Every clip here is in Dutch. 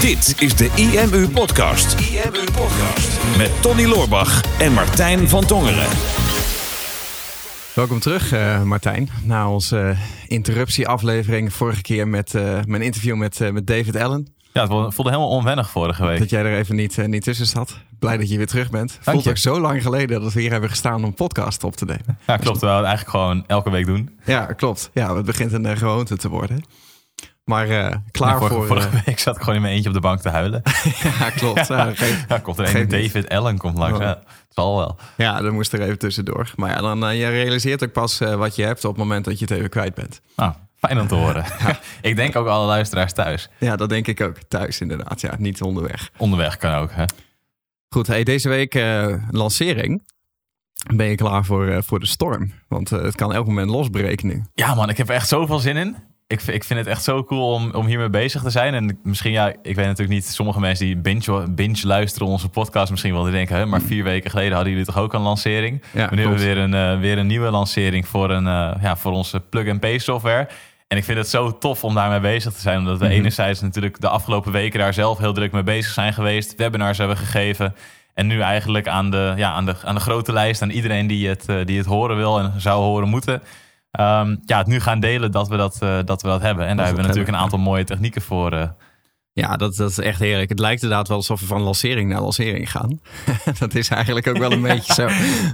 Dit is de IMU Podcast. IMU Podcast. Met Tony Loorbach en Martijn van Tongeren. Welkom terug, uh, Martijn. Na onze interruptieaflevering vorige keer met uh, mijn interview met, uh, met David Allen. Ja, het voelde helemaal onwennig vorige week. Dat jij er even niet, niet tussen zat. Blij dat je weer terug bent. Dank Voelt je. ook zo lang geleden dat we hier hebben gestaan om een podcast op te nemen. Ja, klopt. We het eigenlijk gewoon elke week doen. Ja, klopt. Ja, het begint een gewoonte te worden. Maar uh, klaar vorige, voor... Vorige week zat ik gewoon in mijn eentje op de bank te huilen. ja, klopt. Ja, geen, ja, komt er een David Allen komt langs. Oh. Ja, het zal wel. Ja, dat moest er even tussendoor. Maar ja, dan uh, je realiseert ook pas uh, wat je hebt op het moment dat je het even kwijt bent. Nou, fijn om te horen. ik denk ook alle luisteraars thuis. Ja, dat denk ik ook. Thuis inderdaad. Ja, niet onderweg. Onderweg kan ook, hè? Goed, hey, deze week lancering. Ben je klaar voor, voor de storm? Want het kan elk moment losbreken nu. Ja man, ik heb er echt zoveel zin in ik, ik vind het echt zo cool om, om hiermee bezig te zijn. En misschien, ja, ik weet natuurlijk niet, sommige mensen die binge, binge luisteren onze podcast misschien wel, die denken, hè, maar vier weken geleden hadden jullie toch ook een lancering? Ja, nu hebben we weer een, uh, weer een nieuwe lancering voor, een, uh, ja, voor onze plug-and-pay software. En ik vind het zo tof om daarmee bezig te zijn. Omdat we mm -hmm. enerzijds natuurlijk de afgelopen weken daar zelf heel druk mee bezig zijn geweest. Webinars hebben gegeven. En nu eigenlijk aan de, ja, aan de, aan de grote lijst, aan iedereen die het, uh, die het horen wil en zou horen moeten. Um, ja, het nu gaan delen dat we dat, uh, dat, we dat hebben. En daar hebben we natuurlijk een aantal mooie technieken voor. Uh. Ja, dat, dat is echt heerlijk. Het lijkt inderdaad wel alsof we van lancering naar lancering gaan. dat is eigenlijk ook wel een beetje zo.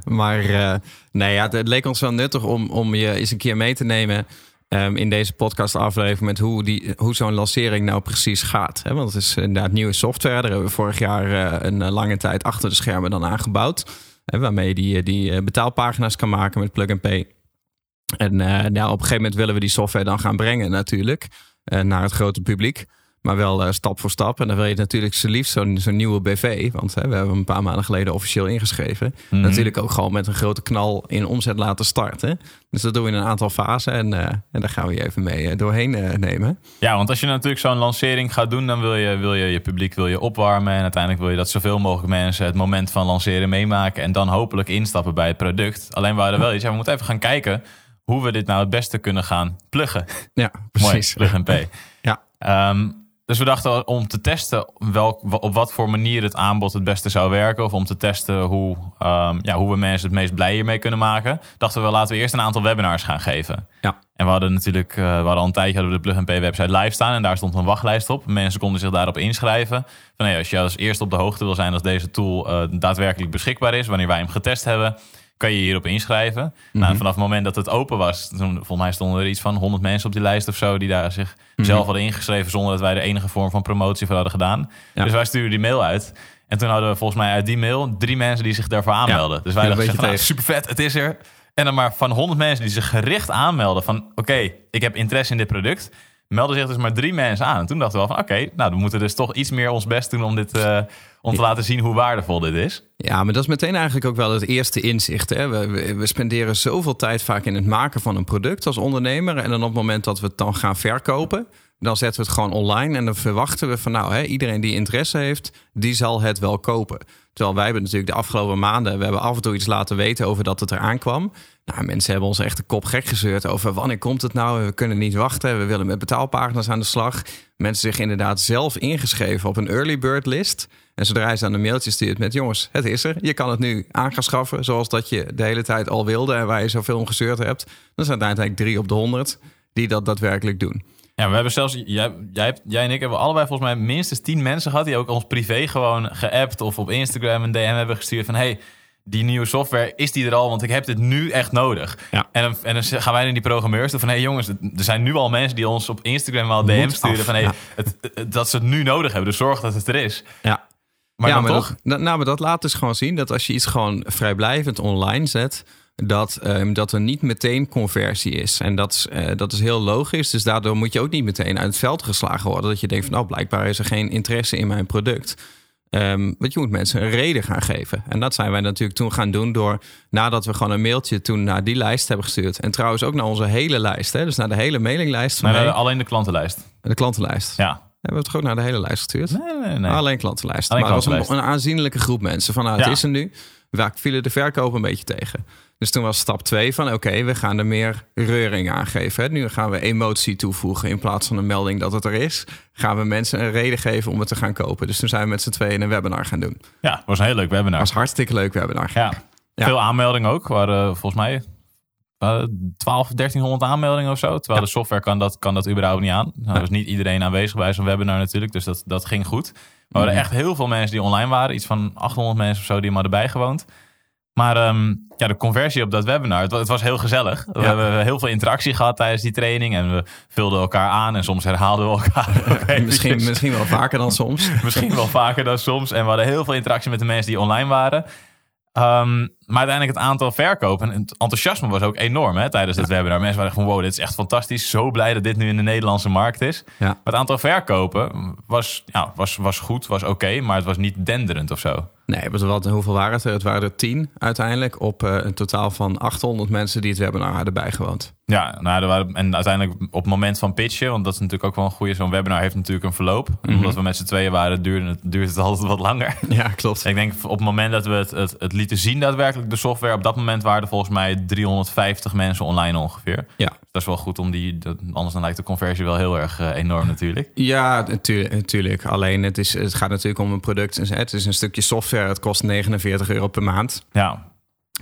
Maar uh, nee, ja, het, het, leek ons wel nuttig om, om je eens een keer mee te nemen... Um, in deze podcast aflevering met hoe, die, hoe zo'n lancering nou precies gaat. Hè? Want het is inderdaad nieuwe software. Daar hebben we vorig jaar een lange tijd achter de schermen dan aangebouwd. Hè, waarmee je die, die betaalpagina's kan maken met Plug and Pay. En uh, nou, op een gegeven moment willen we die software dan gaan brengen natuurlijk uh, naar het grote publiek. Maar wel uh, stap voor stap. En dan wil je natuurlijk zo liefst zo'n zo'n nieuwe BV. Want hè, we hebben hem een paar maanden geleden officieel ingeschreven. Mm Mhm. Natuurlijk ook gewoon met een grote knal in omzet laten starten. Dus dat doen we in een aantal fasen. En, uh, en daar gaan we je even mee doorheen nemen. Ja, want als je natuurlijk zo'n lancering gaat doen... dan wil je, wil je je publiek wil je opwarmen. En uiteindelijk wil je dat zoveel mogelijk mensen... het moment van lanceren meemaken. En dan hopelijk instappen bij het product. Alleen we hadden wel iets. Ja, we moeten even gaan kijken hoe we dit nou het beste kunnen gaan pluggen. Ja, precies. Mooi, plug and pay. ja. Um, dus we dachten om te testen welk, op wat voor manier het aanbod het beste zou werken. Of om te testen hoe, um, ja, hoe we mensen het meest blij hiermee kunnen maken. Dachten we laten we eerst een aantal webinars gaan geven. Ja. En we hadden natuurlijk, uh, we hadden al een tijdje hadden we de Plug Pay website live staan. En daar stond een wachtlijst op. Mensen konden zich daarop inschrijven. Van, hey, als je als eerste op de hoogte wil zijn dat deze tool uh, daadwerkelijk beschikbaar is. Wanneer wij hem getest hebben kan je hierop inschrijven. Mm -hmm. nou, vanaf het moment dat het open was, toen, volgens mij stonden er iets van 100 mensen op die lijst of zo, die daar zich mm -hmm. zelf hadden ingeschreven zonder dat wij de enige vorm van promotie voor hadden gedaan. Ja. Dus wij stuurden die mail uit. En toen hadden we volgens mij uit die mail drie mensen die zich daarvoor aanmelden. Ja. Dus wij dachten, nou, super vet, het is er. En dan maar van 100 mensen die zich gericht aanmelden van, oké, okay, ik heb interesse in dit product. Melden zich dus maar drie mensen aan. En toen dachten we wel van, oké, okay, nou, we moeten dus toch iets meer ons best doen om dit... Uh, om te laten zien hoe waardevol dit is. Ja, maar dat is meteen eigenlijk ook wel het eerste inzicht. Hè? We, we, we, spenderen zoveel tijd vaak in het maken van een product als ondernemer. En dan op het moment dat we het dan gaan verkopen, dan zetten we het gewoon online. En dan verwachten we van nou, hè, iedereen die interesse heeft, die zal het wel kopen. Terwijl wij hebben natuurlijk de afgelopen maanden, we hebben af en toe iets laten weten over dat het eraan kwam. Nou, mensen hebben ons echt de kop gek gezeurd over wanneer komt het nou? We kunnen niet wachten. We willen met betaalpagina's aan de slag. Mensen zich inderdaad zelf ingeschreven op een early bird list. En zodra je ze dan een mailtje stuurt met jongens, het is er. Je kan het nu aan gaan schaffen zoals dat je de hele tijd al wilde en waar je zoveel om gezeurd hebt. Dan zijn er uiteindelijk drie op de honderd die dat daadwerkelijk doen. Ja, we hebben zelfs, jij, jij, jij en ik hebben allebei volgens mij minstens tien mensen gehad die ook ons privé gewoon geappt of op Instagram een DM hebben gestuurd van hey, die nieuwe software, is die er al? Want ik heb dit nu echt nodig. Ja. En, dan, en dan gaan wij naar die programmeurs toe van... hé hey jongens, er zijn nu al mensen die ons op Instagram wel DM sturen... van hey, ja. het, het, dat ze het nu nodig hebben. Dus zorg dat het er is. Ja. Maar ja, toch? Dat, nou, maar dat laat dus gewoon zien dat als je iets gewoon vrijblijvend online zet... Dat, um, dat er niet meteen conversie is. En dat, uh, dat is heel logisch. Dus daardoor moet je ook niet meteen uit het veld geslagen worden. Dat je denkt van nou, blijkbaar is er geen interesse in mijn product. Um, want je moet mensen een reden gaan geven. En dat zijn wij natuurlijk toen gaan doen door... nadat we gewoon een mailtje toen naar die lijst hebben gestuurd. En trouwens ook naar onze hele lijst. Hè? Dus naar de hele mailinglijst. Van alleen de klantenlijst. de klantenlijst. Ja. Hebben we het ook naar de hele lijst gestuurd? Nee, nee, nee. Alleen klantenlijst. Alleen maar het was een, een aanzienlijke groep mensen. Van nou, het Ja. is er nu. Vaak vielen de verkopen een beetje tegen. Dus toen was stap 2 van oké, we gaan er meer reuring aan geven. Hè. Nu gaan we emotie toevoegen in plaats van een melding dat het er is. Gaan we mensen een reden geven om het te gaan kopen. Dus toen zijn we met z'n tweeën een webinar gaan doen. Ja, het was een heel leuk webinar. was hartstikke leuk webinar. Ja. Ja. Veel aanmeldingen ook. Waren volgens mij uh, 12, 1300 aanmeldingen of zo. Terwijl Ja. de software kan dat, kan dat überhaupt niet aan. Nou, er was niet iedereen aanwezig bij zo'n webinar natuurlijk. Dus dat, dat ging goed. Maar er waren echt heel veel mensen die online waren. Iets van 800 mensen of zo die maar erbij gewoond. Maar ja, de conversie op dat webinar, het, wa- het was heel gezellig. We Ja. hebben heel veel interactie gehad tijdens die training. En we vulden elkaar aan en soms herhaalden we elkaar. Misschien, misschien wel vaker dan soms. Misschien wel vaker dan soms. En we hadden heel veel interactie met de mensen die online waren. Ehm, maar uiteindelijk het aantal verkopen en het enthousiasme was ook enorm hè, tijdens het webinar. Mensen waren van wow, dit is echt fantastisch. Zo blij dat dit nu in de Nederlandse markt is. Ja. Maar het aantal verkopen was, ja, was, was goed, was oké, maar het was niet denderend of zo. Nee, maar wat, hoeveel waren het er? Het waren er tien uiteindelijk op eh, een totaal van 800 mensen die het webinar hadden bijgewoond. Ja, nou, er waren, en uiteindelijk op het moment van pitchen, want dat is natuurlijk ook wel een goede, zo'n webinar heeft natuurlijk een verloop. En omdat we met z'n tweeën waren, duurde het, duurde het altijd wat langer. Ja, klopt. Ik denk op het moment dat we het, het, het lieten zien daadwerkelijk, de software, op dat moment waren er volgens mij 350 mensen online ongeveer. Ja. Dat is wel goed om die, anders dan lijkt de conversie wel heel erg eh, enorm natuurlijk. Ja, natuurlijk. natuurlijk. Alleen het, is, het gaat natuurlijk om een product. Het is een stukje software. Het kost 49 euro per maand. Ja,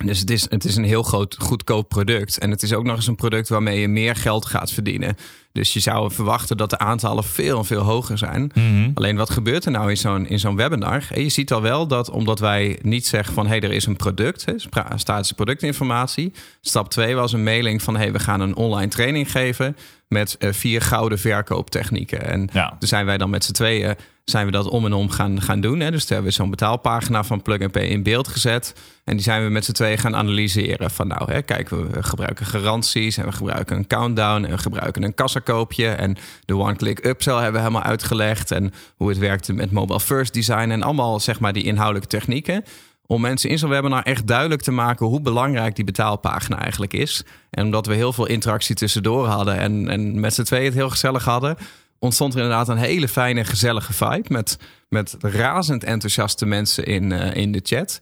Dus het is, het is een heel groot, goedkoop product. En het is ook nog eens een product waarmee je meer geld gaat verdienen. Dus je zou verwachten dat de aantallen veel en veel hoger zijn. Alleen wat gebeurt er nou in zo'n, in zo'n webinar? En je ziet al wel dat omdat wij niet zeggen van... hé, hey, er is een product, hè, statische productinformatie. Stap 2 was een mailing van... hé, hey, we gaan een online training geven... met eh, vier gouden verkooptechnieken. En Ja. toen zijn wij dan met z'n tweeën... zijn we dat om en om gaan, gaan doen. Hè. Dus toen hebben we zo'n betaalpagina van Plug Pay in beeld gezet... En die zijn we met z'n tweeën gaan analyseren. Van nou, hè, kijk, we gebruiken garanties en we gebruiken een countdown en we gebruiken een kassakoopje. En de one-click upsell hebben we helemaal uitgelegd. En hoe het werkte met mobile first design en allemaal zeg maar die inhoudelijke technieken. Om mensen in zo'n webinar echt duidelijk te maken hoe belangrijk die betaalpagina eigenlijk is. En omdat we heel veel interactie tussendoor hadden en, en met z'n tweeën het heel gezellig hadden, ontstond er inderdaad een hele fijne, gezellige vibe. Met, met razend enthousiaste mensen in, eh, in de chat.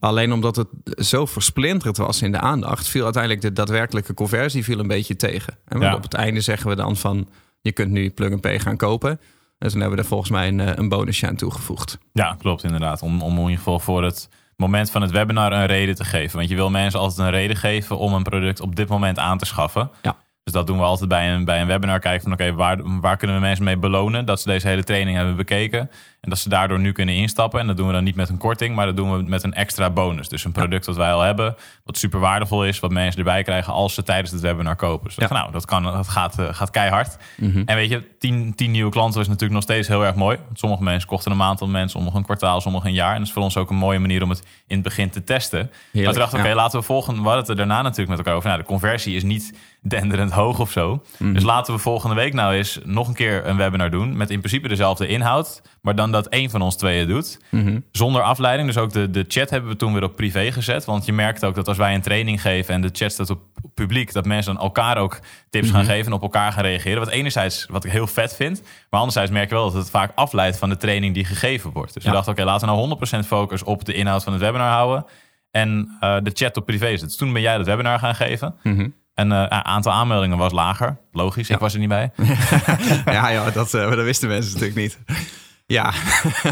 Alleen omdat het zo versplinterd was in de aandacht, viel uiteindelijk de daadwerkelijke conversie viel een beetje tegen. En Ja. op het einde zeggen we dan van je kunt nu plug and pay gaan kopen. En toen hebben we er volgens mij een, eh, een bonusje aan toegevoegd. Ja, klopt inderdaad. Om, om in ieder geval voor het moment van het webinar een reden te geven. Want je wil mensen altijd een reden geven om een product op dit moment aan te schaffen. Ja. Dus dat doen we altijd bij een, bij een webinar. Kijken van oké, waar, waar kunnen we mensen mee belonen dat ze deze hele training hebben bekeken. En dat ze daardoor nu kunnen instappen. En dat doen we dan niet met een korting, maar dat doen we met een extra bonus. Dus een product dat wij al hebben, wat super waardevol is, wat mensen erbij krijgen als ze tijdens het webinar kopen. Dus we Ja. nou, dat, kan, dat gaat, eh, gaat keihard. Mhm. En weet je, tien, tien nieuwe klanten is natuurlijk nog steeds heel erg mooi. Want sommige mensen kochten een maand, mensen, sommigen een kwartaal, sommigen een jaar. En dat is voor ons ook een mooie manier om het in het begin te testen. maar toen dachten we, oké, laten we volgen. We hadden het er daarna natuurlijk met elkaar over. Nou, de conversie is niet denderend hoog of zo. Mhm. Dus laten we volgende week nou eens nog een keer een webinar doen. Met in principe dezelfde inhoud. Maar dan dat één van ons tweeën doet. Mhm. Zonder afleiding. Dus ook de, de chat hebben we toen weer op privé gezet. Want je merkt ook dat als wij een training geven en de chat staat op publiek, dat mensen dan elkaar ook tips Mhm. gaan geven en op elkaar gaan reageren. Wat enerzijds wat ik heel vet vind. Maar anderzijds merk je wel dat het vaak afleidt van de training die gegeven wordt. Dus Ja. we dachten, oké, laten we nou 100% focus op de inhoud van het webinar houden. En eh, de chat op privé zetten. Dus toen ben jij dat webinar gaan geven. Mhm. En het aantal aanmeldingen was lager. Logisch, ik was er niet bij. ja, ja dat, eh, dat wisten mensen natuurlijk niet. Ja,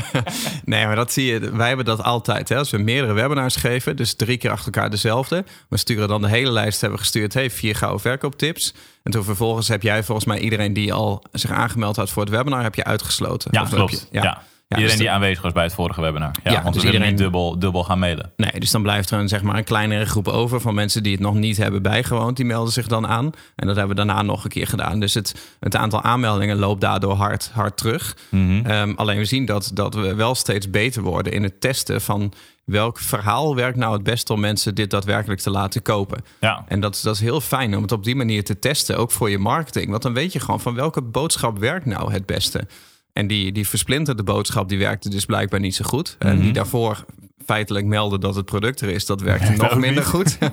nee, maar dat zie je. Wij hebben dat altijd. Hè? Als we meerdere webinars geven, dus drie keer achter elkaar dezelfde. We sturen dan de hele lijst, hebben we gestuurd. Hey, vier gouden verkooptips. En toen vervolgens heb jij volgens mij iedereen die al zich aangemeld had voor het webinar, heb je uitgesloten. Ja, Of klopt. je- ja. ja. Iedereen dus die aanwezig was bij het vorige webinar. Ja, want dus we willen niet iedereen- dubbel, dubbel gaan mailen. Nee, dus dan blijft er een, zeg maar, een kleinere groep over van mensen die het nog niet hebben bijgewoond. Die melden zich dan aan. En dat hebben we daarna nog een keer gedaan. Dus het, het aantal aanmeldingen loopt daardoor hard, hard terug. Mhm. Ehm, alleen we zien dat, dat we wel steeds beter worden in het testen van welk verhaal werkt nou het beste om mensen dit daadwerkelijk te laten kopen. Ja, En dat, dat is heel fijn om het op die manier te testen, ook voor je marketing. Want dan weet je gewoon van welke boodschap werkt nou het beste. En die, die versplinterde boodschap die werkte dus blijkbaar niet zo goed. En die daarvoor feitelijk melden dat het product er is, dat werkte nog minder niet. goed.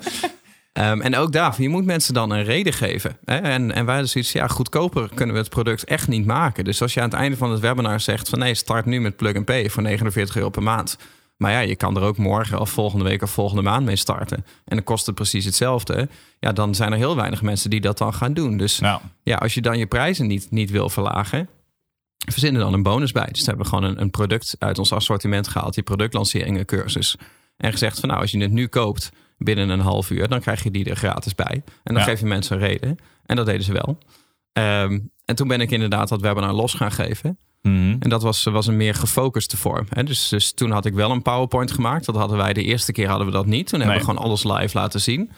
Ehm, en ook daarvoor, je moet mensen dan een reden geven. Hè? En, en wij hadden zoiets, ja, goedkoper kunnen we het product echt niet maken. Dus als je aan het einde van het webinar zegt van nee, start nu met Plug and Pay voor 49 euro per maand. Maar ja, je kan er ook morgen of volgende week of volgende maand mee starten. En dan kost het precies hetzelfde. Ja, dan zijn er heel weinig mensen die dat dan gaan doen. Dus ja, als je dan je prijzen niet, niet wil verlagen, verzin er dan een bonus bij. Dus we hebben gewoon een, een product uit ons assortiment gehaald, die productlanceringen cursus. En gezegd van nou, als je het nu koopt binnen een half uur, dan krijg je die er gratis bij. En dan Ja. geef je mensen een reden. En dat deden ze wel. Ehm, en toen ben ik inderdaad dat webinar los gaan geven. Mhm. En dat was, was een meer gefocuste vorm. Hè? Dus, dus toen had ik wel een PowerPoint gemaakt. Dat hadden wij de eerste keer hadden we dat niet. Toen hebben we gewoon alles live laten zien.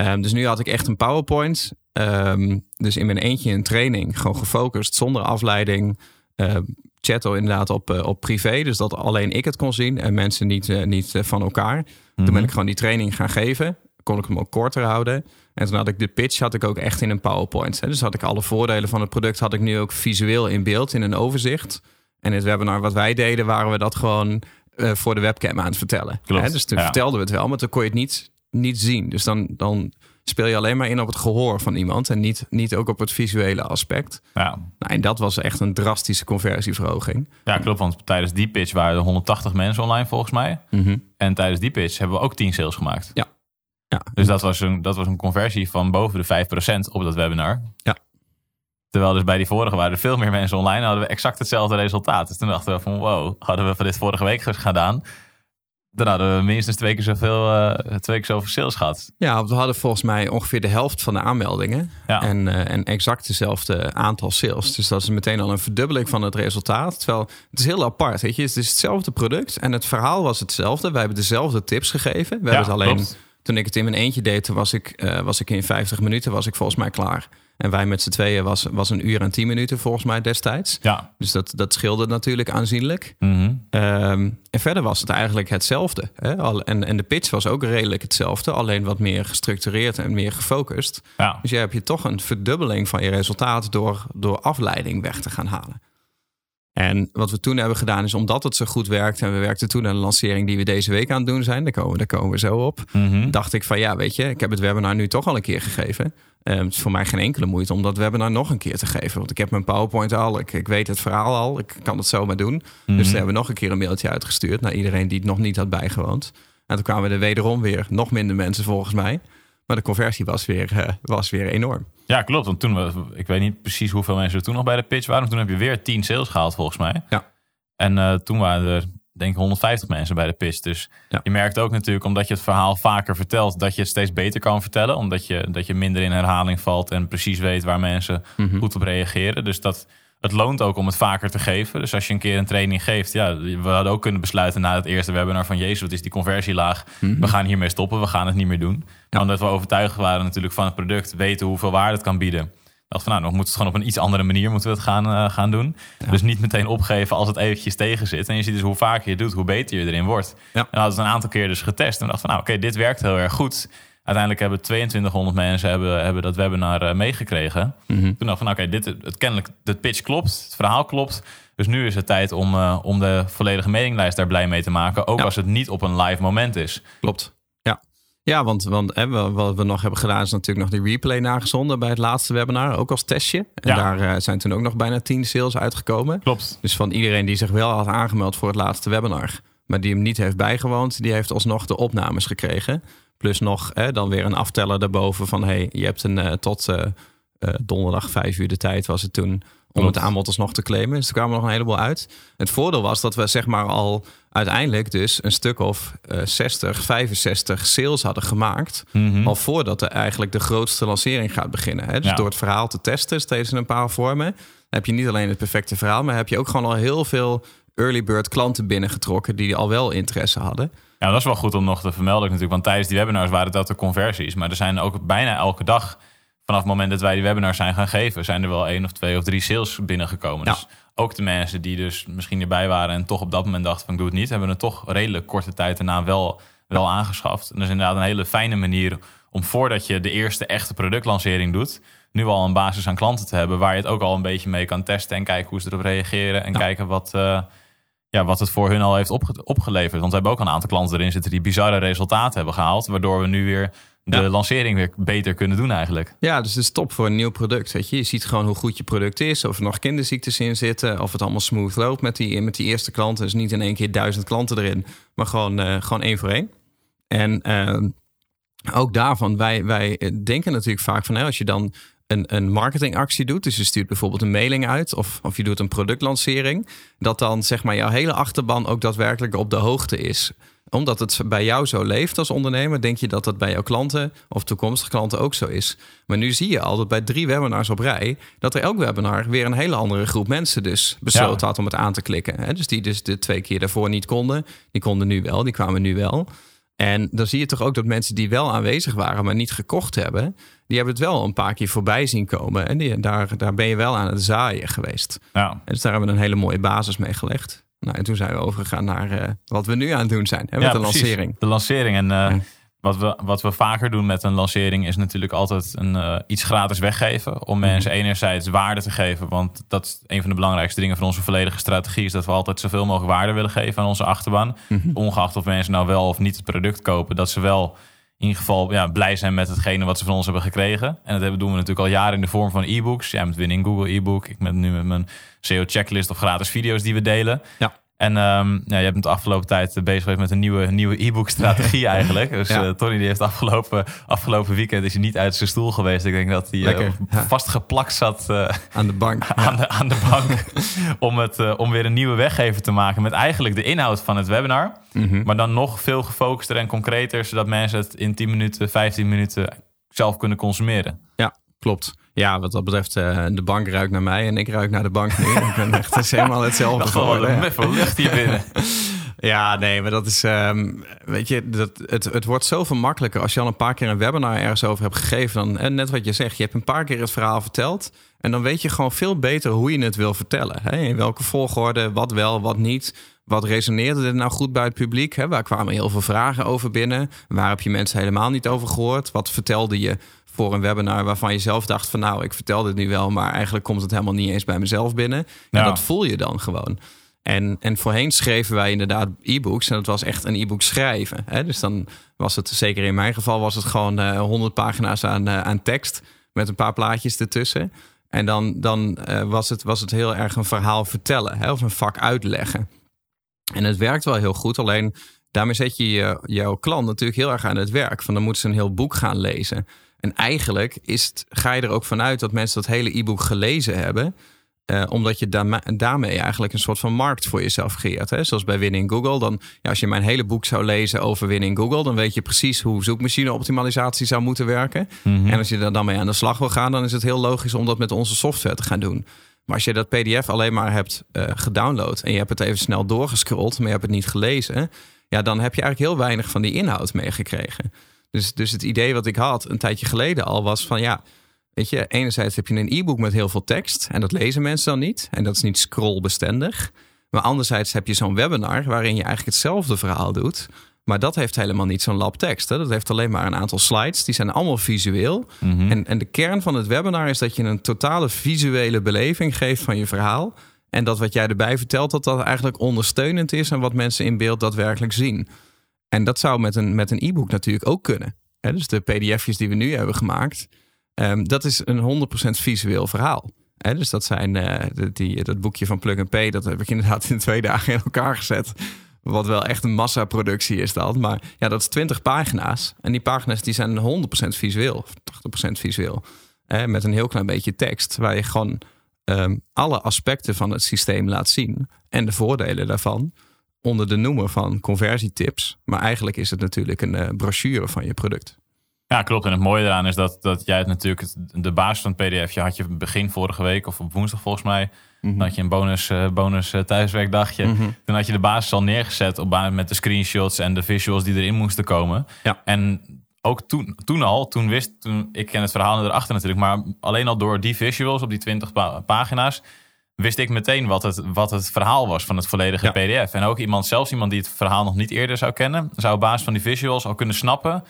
Ehm, dus nu had ik echt een PowerPoint. Ehm, dus in mijn eentje een training. Gewoon gefocust, zonder afleiding. Ehm chatten inderdaad op, eh, op privé. Dus dat alleen ik het kon zien en mensen niet, eh, niet eh, van elkaar. Toen ben ik gewoon die training gaan geven. Kon ik hem ook korter houden. En toen had ik de pitch had ik ook echt in een PowerPoint. Hè. Dus had ik alle voordelen van het product had ik nu ook visueel in beeld in een overzicht. En het webinar wat wij deden, waren we dat gewoon voor de webcam aan het vertellen. Hè, Dus toen ja. vertelden we het wel, maar toen kon je het niet, niet zien. Dus dan, dan speel je alleen maar in op het gehoor van iemand en niet, niet ook op het visuele aspect. Ja. Nou, en dat was echt een drastische conversieverhoging. ja, klopt. Want tijdens die pitch waren er 180 mensen online volgens mij. En tijdens die pitch hebben we ook 10 sales gemaakt. Ja. Ja. Dus dat was, een, dat was een conversie van boven de 5% op dat webinar. Ja. Terwijl dus bij die vorige waren er veel meer mensen online. en hadden we exact hetzelfde resultaat. Dus toen dachten we van wow, hadden we van dit vorige week gedaan. Dan hadden we minstens twee keer zoveel, eh, twee keer zoveel sales gehad. Ja, we hadden volgens mij ongeveer de helft van de aanmeldingen. Ja. En, eh, en exact dezelfde aantal sales. Dus dat is meteen al een verdubbeling van het resultaat. Terwijl het is heel apart. Weet je? Het is hetzelfde product en het verhaal was hetzelfde. Wij hebben dezelfde tips gegeven. We hebben het alleen. klopt. Toen ik het in mijn eentje deed, toen was ik, eh, was ik in 50 minuten was ik volgens mij klaar. En wij met z'n tweeën was, was een uur en 10 minuten volgens mij destijds. Ja. Dus dat, dat scheelde natuurlijk aanzienlijk. Mhm. Ehm, en verder was het eigenlijk hetzelfde. Hè? Al, en, en de pitch was ook redelijk hetzelfde, alleen wat meer gestructureerd en meer gefocust. ja. Dus jij hebt je toch een verdubbeling van je resultaat door, door afleiding weg te gaan halen. En wat we toen hebben gedaan is, omdat het zo goed werkt... en we werkten toen aan een lancering die we deze week aan het doen zijn... daar komen, daar komen we zo op... Mhm. dacht ik van ja, weet je, ik heb het webinar nu toch al een keer gegeven. Ehm, het is voor mij geen enkele moeite om dat webinar nog een keer te geven. Want ik heb mijn PowerPoint al, ik, ik weet het verhaal al, ik kan het zomaar doen. Dus Mhm. toen hebben we nog een keer een mailtje uitgestuurd naar iedereen die het nog niet had bijgewoond. En toen kwamen er wederom weer nog minder mensen volgens mij. Maar de conversie was weer, eh, was weer enorm. Ja, klopt. Want toen, we- ik weet niet precies hoeveel mensen er toen nog bij de pitch waren. Toen heb je weer 10 sales gehaald volgens mij. Ja. En eh, toen waren er denk ik 150 mensen bij de pitch. Dus Ja. je merkt ook natuurlijk, omdat je het verhaal vaker vertelt, dat je het steeds beter kan vertellen. Omdat je, dat je minder in herhaling valt en precies weet waar mensen Mhm. goed op reageren. Dus dat het loont ook om het vaker te geven. Dus als je een keer een training geeft, ja, we hadden ook kunnen besluiten na het eerste webinar van Jezus, wat is die conversie laag? Mhm. We gaan hiermee stoppen, we gaan het niet meer doen. Omdat we overtuigd waren natuurlijk van het product, weten hoeveel waarde het kan bieden. dacht van nou, dan moeten we het gewoon op een iets andere manier moeten we het gaan, eh, gaan doen. Dus niet meteen opgeven als het eventjes tegen zit. En je ziet dus hoe vaker je het doet, hoe beter je erin wordt. Ja. En we hadden het een aantal keer dus getest. En we dachten van nou, oké, dit werkt heel erg goed. Uiteindelijk hebben 2200 mensen hebben, hebben dat webinar eh, meegekregen. Mhm. Toen dacht van oké, dit het kennelijk de pitch klopt, het verhaal klopt. Dus nu is het tijd om, eh, om de volledige mailinglijst daar blij mee te maken. Ook Ja. als het niet op een live moment is. Klopt. Ja, want, want hè, wat we nog hebben gedaan is natuurlijk nog die replay nagezonden bij het laatste webinar. Ook als testje. En Ja. daar eh, zijn toen ook nog bijna 10 sales uitgekomen. Klopt. Dus van iedereen die zich wel had aangemeld voor het laatste webinar, maar die hem niet heeft bijgewoond, die heeft alsnog de opnames gekregen. Plus nog hè, dan weer een afteller daarboven van hey, je hebt een eh, tot eh, donderdag vijf uur de tijd was het toen om het aanbod alsnog te claimen. Dus er kwamen nog een heleboel uit. Het voordeel was dat we zeg maar al uiteindelijk dus een stuk of eh 60, 65 sales hadden gemaakt. Mhm. Al voordat er eigenlijk de grootste lancering gaat beginnen. Hè? Dus Ja. door het verhaal te testen, steeds in een paar vormen, heb je niet alleen het perfecte verhaal, maar heb je ook gewoon al heel veel early bird klanten binnengetrokken die al wel interesse hadden. Ja, dat is wel goed om nog te vermelden natuurlijk. Want tijdens die webinars waren dat de conversies. Maar er zijn ook bijna elke dag, vanaf het moment dat wij die webinars zijn gaan geven, zijn er wel één of twee of drie sales binnengekomen. Ja. Dus ook de mensen die dus misschien erbij waren en toch op dat moment dachten van ik doe het niet, hebben het toch redelijk korte tijd daarna wel, wel aangeschaft. En dat is inderdaad een hele fijne manier om voordat je de eerste echte productlancering doet, nu al een basis aan klanten te hebben waar je het ook al een beetje mee kan testen en kijken hoe ze erop reageren en Ja. kijken wat, eh, ja, wat het voor hun al heeft opge- opgeleverd. Want we hebben ook een aantal klanten erin zitten die bizarre resultaten hebben gehaald. Waardoor we nu weer de Ja. lancering weer beter kunnen doen eigenlijk. Ja, dus het is top voor een nieuw product. Weet je. je ziet gewoon hoe goed je product is, of er nog kinderziektes in zitten, of het allemaal smooth loopt met die, met die eerste klanten. Dus niet in één keer duizend klanten erin, maar gewoon, eh, gewoon één voor één. En ehm, ook daarvan, wij, wij denken natuurlijk vaak van hè, als je dan een, een marketingactie doet, dus je stuurt bijvoorbeeld een mailing uit of, of je doet een productlancering, dat dan zeg maar jouw hele achterban ook daadwerkelijk op de hoogte is omdat het bij jou zo leeft als ondernemer, denk je dat dat bij jouw klanten of toekomstige klanten ook zo is. Maar nu zie je al dat bij drie webinars op rij, dat er elk webinar weer een hele andere groep mensen dus besloten Ja. had om het aan te klikken. Dus die dus de twee keer daarvoor niet konden, die konden nu wel, die kwamen nu wel. En dan zie je toch ook dat mensen die wel aanwezig waren, maar niet gekocht hebben, die hebben het wel een paar keer voorbij zien komen. En die, daar, daar ben je wel aan het zaaien geweest. Ja. En dus daar hebben we een hele mooie basis mee gelegd. Nou, en toen zijn we overgegaan naar eh, wat we nu aan het doen zijn. Hè, met Ja, de precies. lancering. De lancering. En eh, Ja. wat, we, wat we vaker doen met een lancering is natuurlijk altijd een, eh, iets gratis weggeven. Om Mhm. mensen enerzijds waarde te geven. Want dat is een van de belangrijkste dingen van onze volledige strategie. Is dat we altijd zoveel mogelijk waarde willen geven aan onze achterban. Mhm. Ongeacht of mensen nou wel of niet het product kopen. Dat ze wel in ieder geval ja, blij zijn met hetgene wat ze van ons hebben gekregen. En dat hebben- doen we natuurlijk al jaren in de vorm van e-books. Jij met Winning Google e-book. Ik ben nu met mijn SEO checklist of gratis video's die we delen. Ja. En ehm, ja, je hebt de afgelopen tijd eh, bezig geweest met een nieuwe, nieuwe e-book strategie eigenlijk. Dus Ja. eh, Tony die heeft afgelopen, afgelopen weekend is hij niet uit zijn stoel geweest. Ik denk dat hij eh, ja. vastgeplakt zat Aan de bank. aan, de, aan de bank. om, het, om weer een nieuwe weggever te maken met eigenlijk de inhoud van het webinar. Mhm. Maar dan nog veel gefocuster en concreter. Zodat mensen het in 10 minuten, 15 minuten zelf kunnen consumeren. Ja, klopt. Ja, wat dat betreft, eh, de bank ruikt naar mij en ik ruik naar de bank nu. ik ben echt het is helemaal hetzelfde geworden. een muffel lucht hier binnen. Ja, nee, maar dat is, ehm, weet je, dat, het, het wordt zoveel makkelijker als je al een paar keer een webinar ergens over hebt gegeven. Dan, en net wat je zegt, je hebt een paar keer het verhaal verteld. En dan weet je gewoon veel beter hoe je het wil vertellen. Hè? In welke volgorde, wat wel, wat niet. Wat resoneerde er nou goed bij het publiek? Hè? Waar kwamen heel veel vragen over binnen? Waar heb je mensen helemaal niet over gehoord? Wat vertelde je voor een webinar waarvan je zelf dacht van nou, ik vertel dit nu wel, maar eigenlijk komt het helemaal niet eens bij mezelf binnen. En Ja. dat voel je dan gewoon. En, en voorheen schreven wij inderdaad e-books. En dat was echt een e-book schrijven. Hè? Dus dan was het, zeker in mijn geval, was het gewoon eh 100 pagina's aan, eh, aan tekst. Met een paar plaatjes ertussen. En dan, dan eh, was, het, was het heel erg een verhaal vertellen. Hè? Of een vak uitleggen. En het werkt wel heel goed. Alleen daarmee zet je, je jouw klant natuurlijk heel erg aan het werk. Van dan moeten ze een heel boek gaan lezen. En eigenlijk is het, ga je er ook vanuit dat mensen dat hele e-book gelezen hebben. Eh, omdat je daarmee eigenlijk een soort van markt voor jezelf creëert. Hè? Zoals bij Winning Google. Dan, ja, als je mijn hele boek zou lezen over Winning Google, dan weet je precies hoe zoekmachine-optimalisatie zou moeten werken. En als je er dan mee aan de slag wil gaan, dan is het heel logisch om dat met onze software te gaan doen. Maar als je dat PDF alleen maar hebt eh, gedownload en je hebt het even snel doorgescrolld, maar je hebt het niet gelezen, ja, dan heb je eigenlijk heel weinig van die inhoud meegekregen. Dus, dus het idee wat ik had een tijdje geleden al was van ja, weet je, enerzijds heb je een e-book met heel veel tekst en dat lezen mensen dan niet en dat is niet scrollbestendig. Maar anderzijds heb je zo'n webinar waarin je eigenlijk hetzelfde verhaal doet. Maar dat heeft helemaal niet zo'n lab tekst. Hè? Dat heeft alleen maar een aantal slides. Die zijn allemaal visueel. En, en de kern van het webinar is dat je een totale visuele beleving geeft van je verhaal. En dat wat jij erbij vertelt, dat dat eigenlijk ondersteunend is aan wat mensen in beeld daadwerkelijk zien. En dat zou met een, met een e-book natuurlijk ook kunnen. Dus de pdf'jes die we nu hebben gemaakt, ehm, dat is een 100% visueel verhaal. Dus dat zijn eh, die, dat boekje van Plug and Pay, dat heb ik inderdaad in twee dagen in elkaar gezet. Wat wel echt een massaproductie is dat. Maar ja, dat is 20 pagina's. En die pagina's die zijn 100% visueel, of 80% visueel. Hè? Met een heel klein beetje tekst, waar je gewoon ehm, alle aspecten van het systeem laat zien. En de voordelen daarvan onder de noemer van conversietips. Maar eigenlijk is het natuurlijk een eh, brochure van je product. Ja, klopt. En het mooie eraan is dat, dat jij het natuurlijk, de basis van het pdfje had je begin vorige week of op woensdag volgens mij. Dan had je een bonus, eh, bonus eh, thuiswerkdagje. Toen had je de basis al neergezet op basis met de screenshots en de visuals die erin moesten komen. Ja. En ook toen, toen al, toen wist, toen, ik ken het verhaal erachter natuurlijk, maar alleen al door die visuals op die 20 pa- pagina's, wist ik meteen wat het, wat het verhaal was van het volledige Ja. PDF. En ook iemand, zelfs iemand die het verhaal nog niet eerder zou kennen, zou op basis van die visuals al kunnen snappen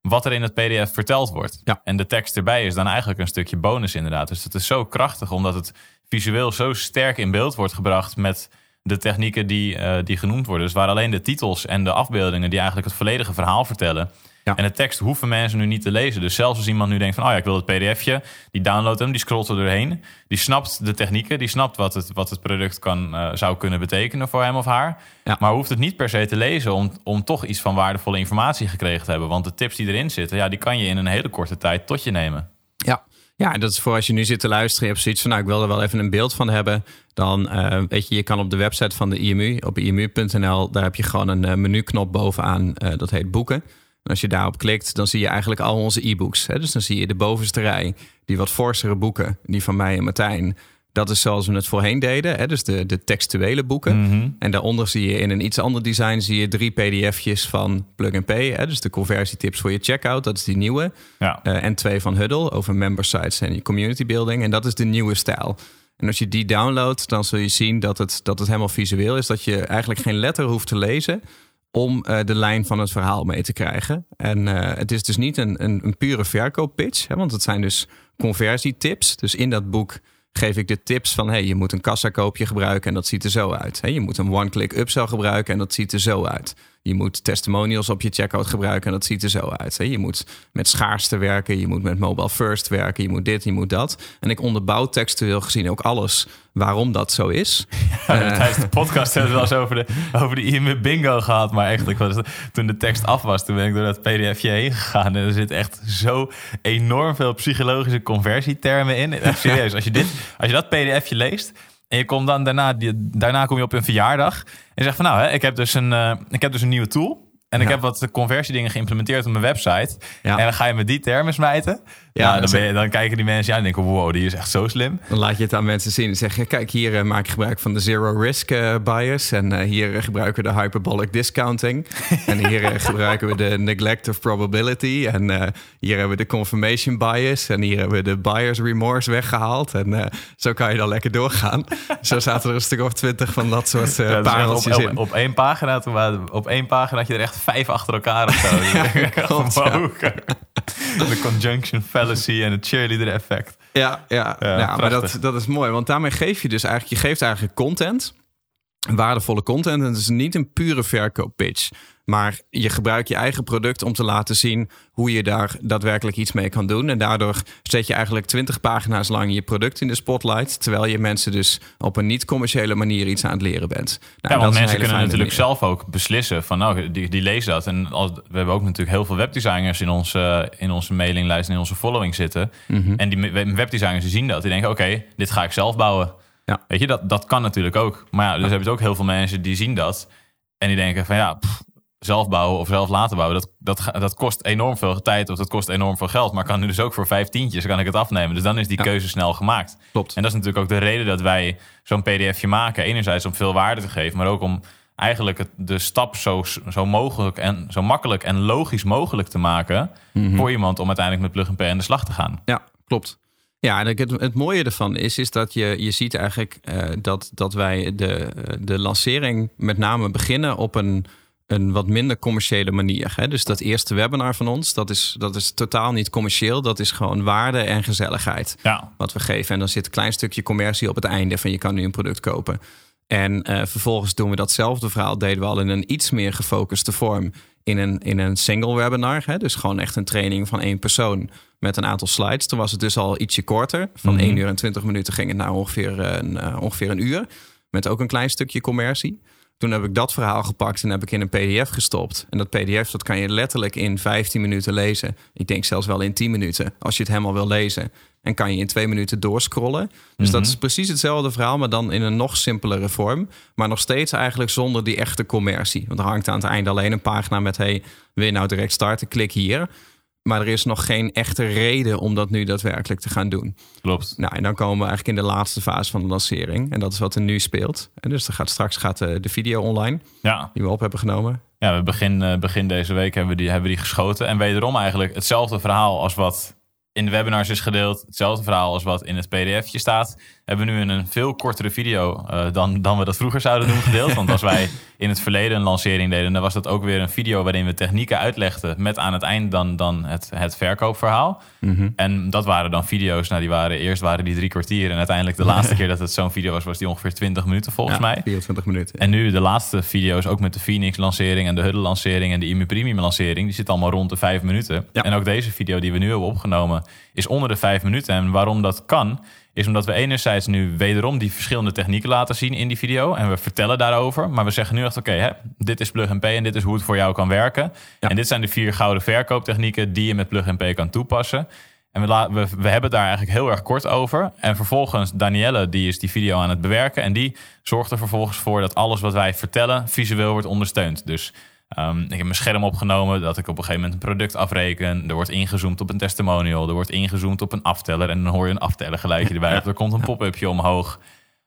wat er in het PDF verteld wordt. Ja. En de tekst erbij is dan eigenlijk een stukje bonus inderdaad. Dus het is zo krachtig omdat het visueel zo sterk in beeld wordt gebracht met de technieken die, eh, die genoemd worden. Dus waar alleen de titels en de afbeeldingen die eigenlijk het volledige verhaal vertellen, Ja. En de tekst hoeven mensen nu niet te lezen. Dus zelfs als iemand nu denkt van, oh ja, ik wil het pdfje, die downloadt hem, die scrolt er doorheen. Die snapt de technieken, die snapt wat het, wat het product kan, eh, zou kunnen betekenen voor hem of haar. Ja. Maar hoeft het niet per se te lezen om, om toch iets van waardevolle informatie gekregen te hebben. Want de tips die erin zitten, ja, die kan je in een hele korte tijd tot je nemen. Ja. Ja, dat is voor als je nu zit te luisteren. Je hebt zoiets van, nou, ik wil er wel even een beeld van hebben. Dan eh, weet je, je kan op de website van de IMU, op imu.nl, daar heb je gewoon een uh, menuknop bovenaan. Uh, dat heet boeken. En als je daarop klikt, dan zie je eigenlijk al onze e-books. Hè? Dus dan zie je de bovenste rij, die wat forsere boeken, die van mij en Martijn. Dat is zoals we het voorheen deden, hè? dus de, de textuele boeken. Mhm. En daaronder zie je in een iets ander design zie je drie pdf'jes van Plug and Pay. Hè? Dus de conversietips voor je checkout, dat is die nieuwe. Ja. Uh, en twee van Huddle over member sites en je community building. En dat is de nieuwe stijl. En als je die downloadt, dan zul je zien dat het, dat het helemaal visueel is. Dat je eigenlijk geen letter hoeft te lezen om uh, de lijn van het verhaal mee te krijgen. En uh, het is dus niet een, een, een pure verkooppitch, hè, want het zijn dus conversietips. Dus in dat boek geef ik de tips van... hey, je moet een kassakoopje gebruiken en dat ziet er zo uit. Hey, je moet een one-click upsell gebruiken en dat ziet er zo uit. Je moet testimonials op je checkout gebruiken en dat ziet er zo uit. Hey, je moet met schaarste werken, je moet met mobile first werken... je moet dit, je moet dat. En ik onderbouw textueel gezien ook alles waarom dat zo is. Ja, uh, tijdens de podcast hebben we wel eens over de, over de IMU bingo gehad. Maar eigenlijk, was het, toen de tekst af was, toen ben ik door dat pdfje heen gegaan. En er zit echt zo enorm veel psychologische conversietermen in. Echt serieus, als je, dit, als je dat pdfje leest... En je komt dan daarna, daarna kom je op een verjaardag. En je zegt van nou, hè, ik, heb dus een, uh, ik heb dus een nieuwe tool. En ik heb wat conversiedingen geïmplementeerd op mijn website. Ja. En dan ga je met die termen smijten. Ja, dan, dat ben je, dan kijken die mensen aan en denken... wow, die is echt zo slim. Dan laat je het aan mensen zien en zeg je... kijk, hier eh, maak ik gebruik van de zero risk eh, bias... en eh, hier gebruiken we de hyperbolic discounting... en hier gebruiken we de neglect of probability... en hier hebben we de confirmation bias... en hier hebben we de buyer's remorse weggehaald... en zo kan je dan lekker doorgaan. zo zaten er een stuk of twintig van dat soort Ja, echt pareltjes op, in. op, op één pagina, toen waren, op één pagina had je er echt vijf achter elkaar of zo. Ja. De conjunction fallacy en het cheerleader effect. Ja, ja, Ja, ja, maar dat, dat is mooi. Want daarmee geef je dus eigenlijk... Je geeft eigenlijk content, waardevolle content. En het is niet een pure verkooppitch. Maar je gebruikt je eigen product om te laten zien... hoe je daar daadwerkelijk iets mee kan doen. En daardoor zet je eigenlijk 20 pagina's lang je product in de spotlight... terwijl je mensen dus op een niet-commerciële manier iets aan het leren bent. Nou, Ja, want mensen kunnen natuurlijk manier. zelf ook beslissen van nou, die, die lezen dat. En als, we hebben ook natuurlijk heel veel webdesigners in onze, in onze mailinglijst en in onze following zitten. Mhm. En die webdesigners die zien dat. Die denken, oké, dit ga ik zelf bouwen. Ja. Weet je, dat, dat kan natuurlijk ook. Maar ja, dus hebben je ook heel veel mensen die zien dat. En die denken van ja, pff, zelf bouwen of zelf laten bouwen. Dat, dat, dat kost enorm veel tijd of dat kost enorm veel geld. Maar kan nu dus ook voor vijf tientjes kan ik het afnemen. Dus dan is die Ja. keuze snel gemaakt. Klopt. En dat is natuurlijk ook de reden dat wij zo'n pdfje maken. Enerzijds om veel waarde te geven, maar ook om eigenlijk het, de stap zo, zo mogelijk en zo makkelijk en logisch mogelijk te maken Mhm. voor iemand om uiteindelijk met plug and play aan de slag te gaan. Ja, klopt. Ja, en het, het mooie ervan is, is dat je, je ziet eigenlijk eh, dat, dat wij de, de lancering met name beginnen op een, een wat minder commerciële manier. Hè? Dus dat eerste webinar van ons, dat is, dat is totaal niet commercieel. Dat is gewoon waarde en gezelligheid Ja, wat we geven. En dan zit een klein stukje commercie op het einde van je kan nu een product kopen. En eh, vervolgens doen we datzelfde verhaal, deden we al in een iets meer gefocuste vorm. In een, in een single webinar. Hè? Dus gewoon echt een training van één persoon met een aantal slides. Toen was het dus al ietsje korter. Van Mhm. 1 uur en 20 minuten ging het naar ongeveer eh, een, eh, ongeveer een uur. Met ook een klein stukje commercie. Toen heb ik dat verhaal gepakt en heb ik in een pdf gestopt. En dat pdf dat kan je letterlijk in 15 minuten lezen. Ik denk zelfs wel in 10 minuten, als je het helemaal wil lezen. En kan je in twee minuten doorscrollen. Dus dat is precies hetzelfde verhaal, maar dan in een nog simpelere vorm. Maar nog steeds eigenlijk zonder die echte commercie. Want er hangt aan het einde alleen een pagina met... hey, wil je nou direct starten? Klik hier. Maar er is nog geen echte reden om dat nu daadwerkelijk te gaan doen. klopt. Nou, en dan komen we eigenlijk in de laatste fase van de lancering. En dat is wat er nu speelt. En dus er gaat straks gaat de, de video online Ja, die we op hebben genomen. ja we begin, eh, begin deze week hebben we, die, hebben we die geschoten. En wederom eigenlijk hetzelfde verhaal als wat in de webinars is gedeeld. Hetzelfde verhaal als wat in het pdfje staat. Hebben we nu in een veel kortere video uh, dan, dan we dat vroeger zouden doen gedeeld. Want als wij in het verleden een lancering deden, dan was dat ook weer een video waarin we technieken uitlegden met aan het eind dan, dan het, het verkoopverhaal. Mhm. En dat waren dan video's, nou die waren eerst waren die drie kwartier en uiteindelijk de laatste keer dat het zo'n video was, was die ongeveer 20 minuten volgens Ja, mij. 24 minuten. En nu de laatste video's, ook met de Phoenix-lancering en de Huddle-lancering en de IMU Premium-lancering, die zit allemaal rond de vijf minuten. Ja. En ook deze video die we nu hebben opgenomen is onder de vijf minuten. En waarom dat kan, is omdat we enerzijds nu wederom die verschillende technieken laten zien in die video. En we vertellen daarover. Maar we zeggen nu echt, oké, hè, dit is Plug and Pay en dit is hoe het voor jou kan werken. Ja. En dit zijn de vier gouden verkooptechnieken die je met Plug and Pay kan toepassen. En we, la- we, we hebben het daar eigenlijk heel erg kort over. En vervolgens, Danielle, die is die video aan het bewerken. En die zorgt er vervolgens voor dat alles wat wij vertellen visueel wordt ondersteund. Dus ehm, ik heb mijn scherm opgenomen dat ik op een gegeven moment een product afreken. Er wordt ingezoomd op een testimonial. Er wordt ingezoomd op een afteller. En dan hoor je een aftellergeluidje erbij. Of er komt een pop-upje omhoog.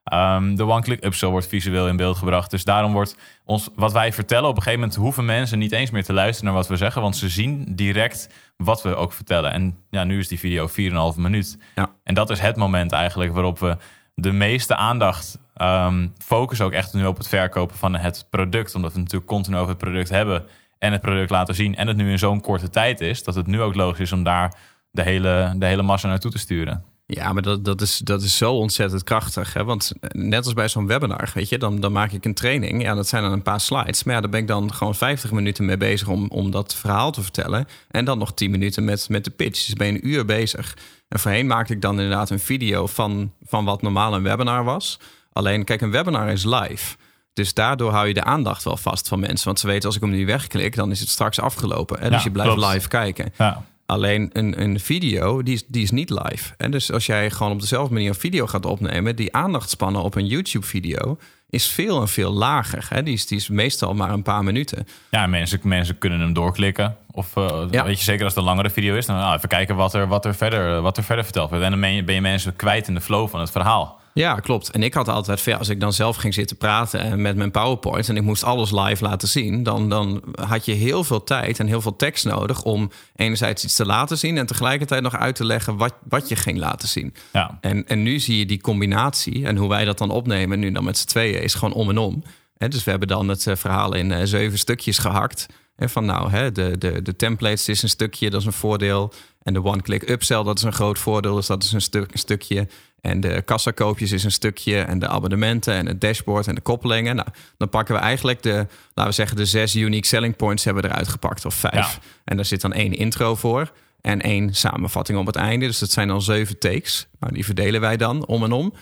Ehm, de one-click upsell wordt visueel in beeld gebracht. Dus daarom wordt ons, wat wij vertellen, op een gegeven moment hoeven mensen niet eens meer te luisteren naar wat we zeggen. Want ze zien direct wat we ook vertellen. En ja, nu is die video 4,5 minuut. Ja. En dat is het moment eigenlijk waarop we de meeste aandacht ehm focussen ook echt nu op het verkopen van het product. Omdat we natuurlijk continu over het product hebben en het product laten zien. En het nu in zo'n korte tijd is, dat het nu ook logisch is om daar de hele, de hele massa naartoe te sturen. Ja, maar dat, dat, is, dat is zo ontzettend krachtig. Hè? Want net als bij zo'n webinar, weet je, dan, dan maak ik een training. Ja, dat zijn dan een paar slides. Maar ja, daar ben ik dan gewoon 50 minuten mee bezig om, om dat verhaal te vertellen. En dan nog 10 minuten met, met de pitch. Dus ben je een uur bezig. En voorheen maakte ik dan inderdaad een video van, van wat normaal een webinar was. Alleen, kijk, een webinar is live. Dus daardoor hou je de aandacht wel vast van mensen. Want ze weten, als ik hem nu wegklik, dan is het straks afgelopen. Hè? Dus Ja, je blijft klopt. live kijken. Ja, Alleen een, een video, die is, die is niet live. En dus als jij gewoon op dezelfde manier een video gaat opnemen... die aandachtspannen op een YouTube-video is veel en veel lager. Hè? Die, is, die is meestal maar een paar minuten. ja mensen, mensen kunnen hem doorklikken. Of eh, Ja. weet je, zeker als het een langere video is, dan nou, even kijken wat er, wat, er verder, wat er verder verteld wordt. En dan ben je, ben je mensen kwijt in de flow van het verhaal. Ja, klopt. En ik had altijd als ik dan zelf ging zitten praten en met mijn PowerPoint en ik moest alles live laten zien, dan, dan had je heel veel tijd en heel veel tekst nodig om enerzijds iets te laten zien en tegelijkertijd nog uit te leggen wat, wat je ging laten zien. Ja, En, en nu zie je die combinatie en hoe wij dat dan opnemen, nu dan met z'n tweeën, is gewoon om en om. Dus we hebben dan het eh, verhaal in eh, zeven stukjes gehakt. En van nou, hè, de, de, de templates is een stukje, dat is een voordeel. En de one-click upsell, dat is een groot voordeel, dus dat is een, stuk, een stukje. En de kassakoopjes is een stukje. En de abonnementen en het dashboard en de koppelingen. Nou, dan pakken we eigenlijk de, laten we zeggen, de zes unique selling points hebben we eruit gepakt, of vijf. Ja. En daar zit dan één intro voor en één samenvatting op het einde. Dus dat zijn dan zeven takes. Nou, die verdelen wij dan om en om.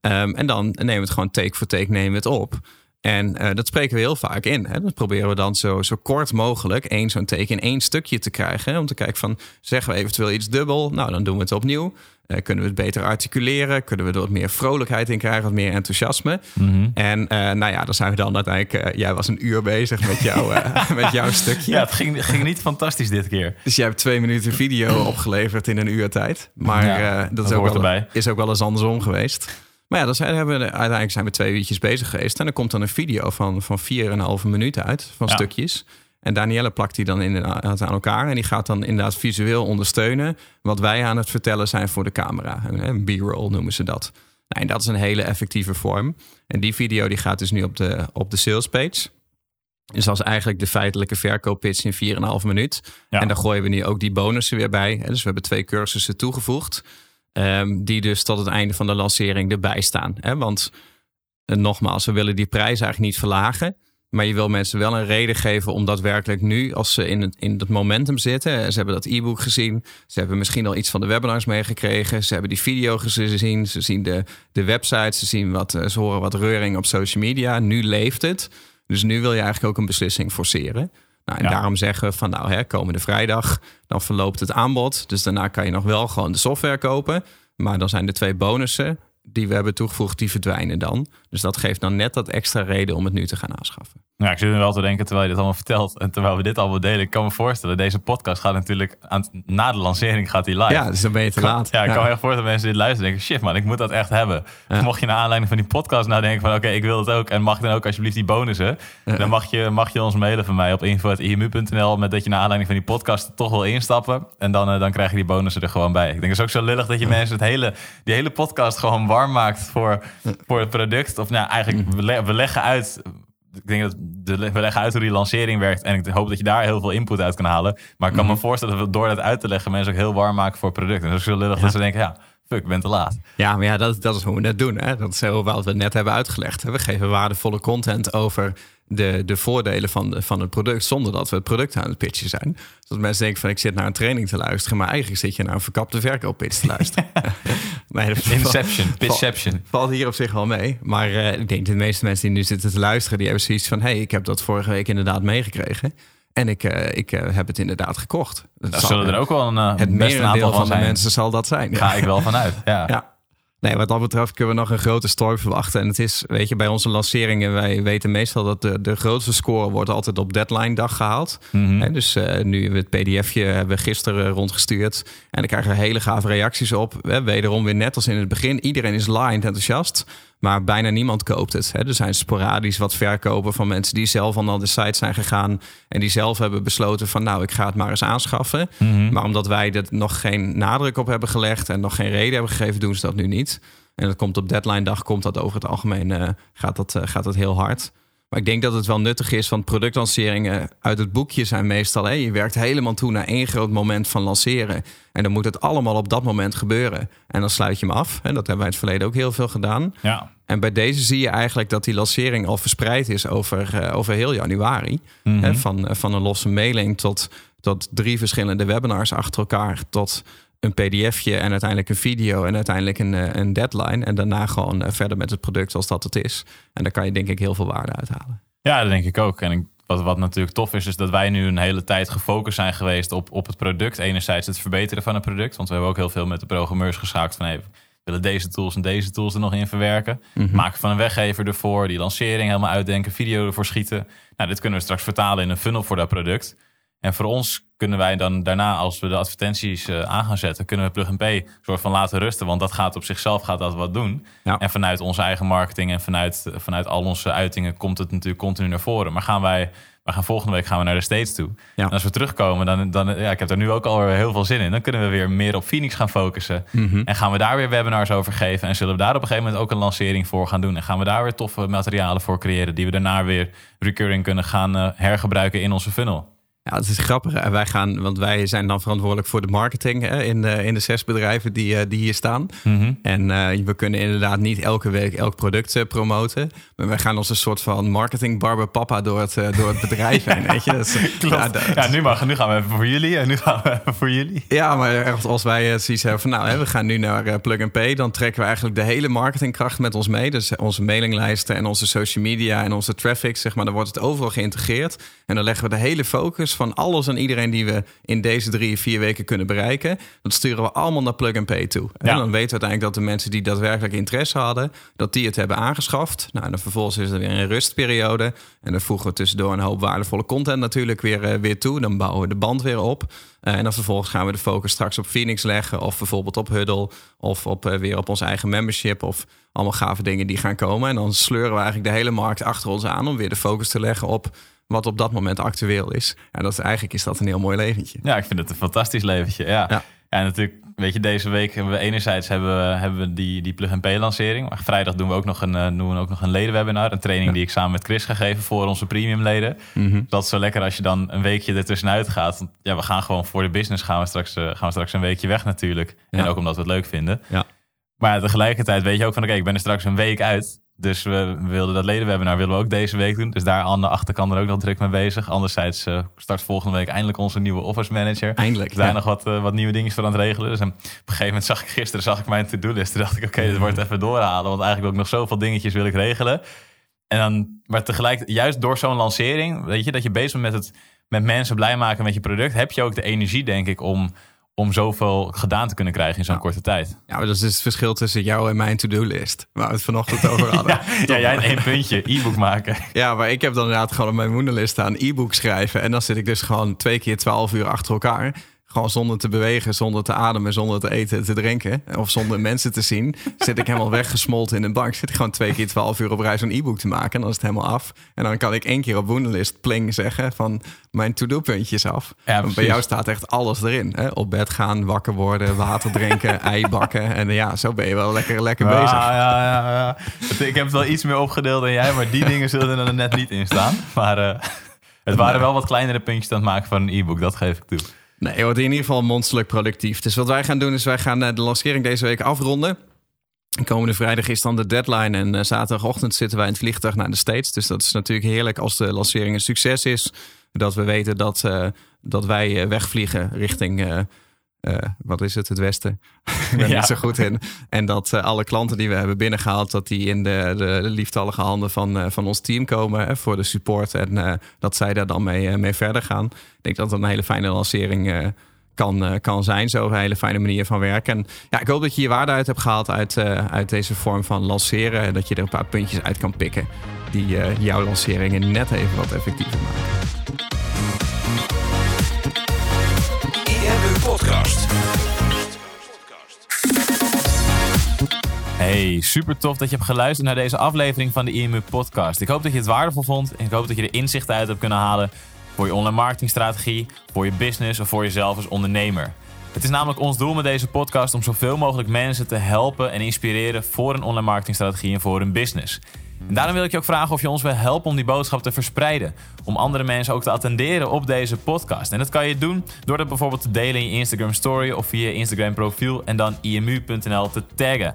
Ehm, en dan nemen we het gewoon take voor take nemen we het op. En eh, dat spreken we heel vaak in. Hè? Dat proberen we dan zo, zo kort mogelijk één zo'n take in één stukje te krijgen. Hè? Om te kijken van, zeggen we eventueel iets dubbel? Nou, dan doen we het opnieuw. Eh, kunnen we het beter articuleren? Kunnen we er wat meer vrolijkheid in krijgen? Wat meer enthousiasme? En eh, nou ja, dan zijn we dan uiteindelijk... jij was een uur bezig met, jou, met jouw stukje. ja het ging, ging niet fantastisch dit keer. Dus jij hebt twee minuten video opgeleverd in een uur tijd. Maar Ja, dat, dat is, ook wel, erbij. is ook wel eens andersom geweest. Maar ja, dan zijn, hebben we, uiteindelijk zijn we twee uurtjes bezig geweest. En dan komt dan een video van, van 4,5 minuten uit, van Ja. stukjes. En Danielle plakt die dan inderdaad aan elkaar. En die gaat dan inderdaad visueel ondersteunen... wat wij aan het vertellen zijn voor de camera. Een- b-roll noemen ze dat. Nou, en dat is een hele effectieve vorm. En die video die gaat dus nu op de, op de sales page... Dus dat is eigenlijk de feitelijke verkooppitch in 4,5 minuut. Ja. En daar gooien we nu ook die bonussen weer bij. Dus we hebben twee cursussen toegevoegd. Ehm, die dus tot het einde van de lancering erbij staan. Hè. Want eh, nogmaals, we willen die prijs eigenlijk niet verlagen. Maar je wil mensen wel een reden geven om daadwerkelijk nu, als ze in het, in het momentum zitten. Ze hebben dat e-book gezien. Ze hebben misschien al iets van de webinars meegekregen. Ze hebben die video gezien. Ze zien de, de website. Ze, zien wat, eh, ze horen wat reuring op social media. Nu leeft het. Dus nu wil je eigenlijk ook een beslissing forceren. Nou, en Ja. daarom zeggen we van nou, hè, komende vrijdag, dan verloopt het aanbod. Dus daarna kan je nog wel gewoon de software kopen. Maar dan zijn de twee bonussen die we hebben toegevoegd, die verdwijnen dan. Dus dat geeft dan net dat extra reden om het nu te gaan aanschaffen. Ja, ik zit nu wel te denken terwijl je dit allemaal vertelt en terwijl we dit allemaal delen. Ik kan me voorstellen, deze podcast gaat natuurlijk aan, na de lancering gaat die live. Ja, dus dan ben je te laat. Ja, ik kan me echt voorstellen dat mensen dit luisteren en denken, shit man, ik moet dat echt hebben. Mocht je naar aanleiding van die podcast nou denken van, oké, ik wil het ook en mag dan ook alsjeblieft die bonussen, dan mag je, mag je ons mailen van mij op info.imu.nl met dat je naar aanleiding van die podcast toch wil instappen en dan, uh, dan krijg je die bonussen er gewoon bij. Ik denk, het is ook zo lullig dat je mensen het hele, die hele podcast gewoon warm maakt voor, voor het product. Of nou, eigenlijk, we leggen uit ik denk dat de, we leggen uit hoe die lancering werkt. En ik hoop dat je daar heel veel input uit kan halen. Maar ik kan me mhm. voorstellen dat we door dat uit te leggen mensen ook heel warm maken voor het product. En dat is zo lullig dat ze denken, ja, fuck, ik ben te laat. Ja, maar ja, dat, dat is hoe we het doen. Hè? Dat is heel wat we net hebben uitgelegd. We geven waardevolle content over de, de voordelen van, de, van het product zonder dat we het product aan het pitchen zijn. Dus mensen denken van ik zit naar een training te luisteren, maar eigenlijk zit je naar een verkapte verkooppitch te luisteren. nee, Inception, pitchception. Valt hier op zich wel mee. Maar uh, ik denk de meeste mensen die nu zitten te luisteren, die hebben zoiets van hey, ik heb dat vorige week inderdaad meegekregen. En ik, uh, ik uh, heb het inderdaad gekocht. Dat zullen er ook wel een, het aantal van, van de mensen zal dat zijn. Ga ik wel vanuit. Ja. ja. Nee, wat dat betreft kunnen we nog een grote story verwachten. En het is, weet je, bij onze lanceringen, wij weten meestal dat de, de grootste score wordt altijd op deadline dag gehaald. Mm dus uh, nu het pdfje hebben we gisteren rondgestuurd. En dan krijgen we hele gave reacties op. Wederom weer net als in het begin. Iedereen is lined enthousiast. Maar bijna niemand koopt het. Hè. Er zijn sporadisch wat verkopen van mensen die zelf al naar de site zijn gegaan. En die zelf hebben besloten van nou, ik ga het maar eens aanschaffen. Mhm. Maar omdat wij er nog geen nadruk op hebben gelegd en nog geen reden hebben gegeven, doen ze dat nu niet. En dat komt op deadline dag, komt dat over het algemeen, uh, gaat, dat, uh, gaat dat heel hard. Maar ik denk dat het wel nuttig is, want productlanceringen uit het boekje zijn meestal... Hè, je werkt helemaal toe naar één groot moment van lanceren. En dan moet het allemaal op dat moment gebeuren. En dan sluit je hem af. En dat hebben wij in het verleden ook heel veel gedaan. Ja. En bij deze zie je eigenlijk dat die lancering al verspreid is over, uh, over heel januari. Mm hè, van, eh, van een losse mailing tot, tot drie verschillende webinars achter elkaar... tot een pdfje en uiteindelijk een video en uiteindelijk een, eh, een deadline. En daarna gewoon eh, verder met het product zoals dat het is. En daar kan je denk ik heel veel waarde uithalen. Ja, dat denk ik ook. En wat, wat natuurlijk tof is, is dat wij nu een hele tijd gefocust zijn geweest op, op het product. Enerzijds het verbeteren van het product. Want we hebben ook heel veel met de programmeurs geschakeld van... Hey, we willen deze tools en deze tools er nog in verwerken. Mhm. Maken van een weggever ervoor, die lancering helemaal uitdenken, video ervoor schieten. Nou, dit kunnen we straks vertalen in een funnel voor dat product. En voor ons kunnen wij dan daarna, als we de advertenties uh, aan gaan zetten, kunnen we Plug Pay soort van laten rusten. Want dat gaat op zichzelf gaat dat wat doen. En vanuit onze eigen marketing en vanuit, vanuit al onze uitingen komt het natuurlijk continu naar voren. Maar gaan wij, we gaan volgende week gaan we naar de States toe. Ja. En als we terugkomen, dan, dan ja, ik heb er nu ook al heel veel zin in. Dan kunnen we weer meer op Phoenix gaan focussen. Mhm. En gaan we daar weer webinars over geven. En zullen we daar op een gegeven moment ook een lancering voor gaan doen. En gaan we daar weer toffe materialen voor creëren. Die we daarna weer recurring kunnen gaan uh, hergebruiken in onze funnel. Ja, het is grappig. Wij gaan, want wij zijn dan verantwoordelijk voor de marketing hè, in, de, in de zes bedrijven die, eh, die hier staan. Mhm. En uh, we kunnen inderdaad niet elke week elk product uh, promoten. Maar wij gaan als een soort van marketing barber papa door het, door het bedrijf heen. Weet je? Dus, ja, ja, nu, mag, nu gaan we even voor jullie en nu gaan we even voor jullie. Ja, maar als wij zoiets hebben van nou, hè, we gaan nu naar Plug and Pay, dan trekken we eigenlijk de hele marketingkracht met ons mee. Dus onze mailinglijsten en onze social media en onze traffic, zeg maar, dan wordt het overal geïntegreerd. En dan leggen we de hele focus van alles en iedereen die we in deze drie, vier weken kunnen bereiken. Dat sturen we allemaal naar Plug and Pay toe. En dan weten we uiteindelijk dat de mensen die daadwerkelijk interesse hadden, dat die het hebben aangeschaft. Nou, en dan vervolgens is er weer een rustperiode. En dan voegen we tussendoor een hoop waardevolle content natuurlijk weer, uh, weer toe. Dan bouwen we de band weer op. Uh, en dan vervolgens gaan we de focus straks op Phoenix leggen. Of bijvoorbeeld op Huddle. Of op, uh, weer op ons eigen membership. Of allemaal gave dingen die gaan komen. En dan sleuren we eigenlijk de hele markt achter ons aan om weer de focus te leggen op wat op dat moment actueel is. En dat is, eigenlijk is dat een heel mooi leventje. Ja, ik vind het een fantastisch leventje. Ja, ja. en natuurlijk, weet je, deze week hebben we enerzijds hebben we, hebben we die, die plug-and-pay lancering. Maar vrijdag doen we ook nog een, uh, doen we ook nog een ledenwebinar. Een training die ik samen met Chris ga geven voor onze premium leden. Mm-hmm. Dat is zo lekker als je dan een weekje ertussenuit gaat. Want ja, we gaan gewoon voor de business gaan we straks, uh, gaan we straks een weekje weg natuurlijk. Ja. En ook omdat we het leuk vinden. Ja. Maar tegelijkertijd weet je ook van, oké, okay, ik ben er straks een week uit. Dus we wilden dat ledenwebinar willen we ook deze week doen. Dus daar aan de achterkant er ook nog druk mee bezig. Anderzijds uh, start volgende week eindelijk onze nieuwe office manager. Eindelijk. Daar ja. nog wat, uh, wat nieuwe dingen voor aan het regelen. Dus op een gegeven moment zag ik gisteren zag ik mijn to-do-list. Toen dacht ik, oké, okay, dit wordt even doorhalen. Want eigenlijk ook nog zoveel dingetjes wil ik regelen. En dan, maar tegelijk, juist door zo'n lancering, weet je, dat je bezig bent met het met mensen blij maken met je product, heb je ook de energie, denk ik, om om zoveel gedaan te kunnen krijgen in zo'n korte tijd. Ja, maar dat is het verschil tussen jou en mijn to-do-list. Waar we het vanochtend over hadden. ja, ja, jij in één puntje, e-book maken. Ja, maar ik heb dan inderdaad gewoon op mijn moederlist staan e-book schrijven. En dan zit ik dus gewoon twee keer twaalf uur achter elkaar. Gewoon zonder te bewegen, zonder te ademen, zonder te eten, te drinken. Of zonder mensen te zien. Zit ik helemaal weggesmolten in een bank. Zit ik gewoon twee keer twaalf uur op reis een e-book te maken. En dan is het helemaal af. En dan kan ik één keer op Woendelist pling zeggen van mijn to-do puntjes af. Ja, Want bij jou staat echt alles erin. Hè? Op bed gaan, wakker worden, water drinken, ei bakken. En ja, zo ben je wel lekker, lekker Ja, bezig. ja, ja, ja. Ik heb het wel iets meer opgedeeld dan jij, maar die dingen zullen er net niet in staan. Maar eh, het waren wel wat kleinere puntjes aan het maken van een e-book, dat geef ik toe. Nee, je wordt in ieder geval monsterlijk productief. Dus wat wij gaan doen is wij gaan eh, de lancering deze week afronden. Komende vrijdag is dan de deadline en eh, zaterdagochtend zitten wij in het vliegtuig naar de States. Dus dat is natuurlijk heerlijk als de lancering een succes is. Dat we weten dat, eh, dat wij wegvliegen richting, eh, wat is het, het westen. Ik ben Ja. niet zo goed in. En dat eh, alle klanten die we hebben binnengehaald, dat die in de, de, lieftallige handen van, eh, van ons team komen hè, voor de support. En dat zij daar dan mee, mee verder gaan. Ik denk dat dat een hele fijne lancering kan, kan zijn. Zo een hele fijne manier van werken. En ja, ik hoop dat je je waarde uit hebt gehaald uit, uit deze vorm van lanceren. En dat je er een paar puntjes uit kan pikken die jouw lanceringen net even wat effectiever maken. Hey, super tof dat je hebt geluisterd naar deze aflevering van de IMU Podcast. Ik hoop dat je het waardevol vond en ik hoop dat je er inzichten uit hebt kunnen halen voor je online marketingstrategie, voor je business of voor jezelf als ondernemer. Het is namelijk ons doel met deze podcast om zoveel mogelijk mensen te helpen en inspireren voor een online marketingstrategie en voor hun business. En daarom wil ik je ook vragen of je ons wil helpen om die boodschap te verspreiden. Om andere mensen ook te attenderen op deze podcast. En dat kan je doen door dat bijvoorbeeld te delen in je Instagram story of via je Instagram profiel en dan imu.nl te taggen.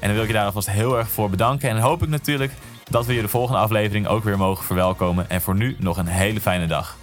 En dan wil ik je daar alvast heel erg voor bedanken. En hoop ik natuurlijk dat we je de volgende aflevering ook weer mogen verwelkomen. En voor nu nog een hele fijne dag.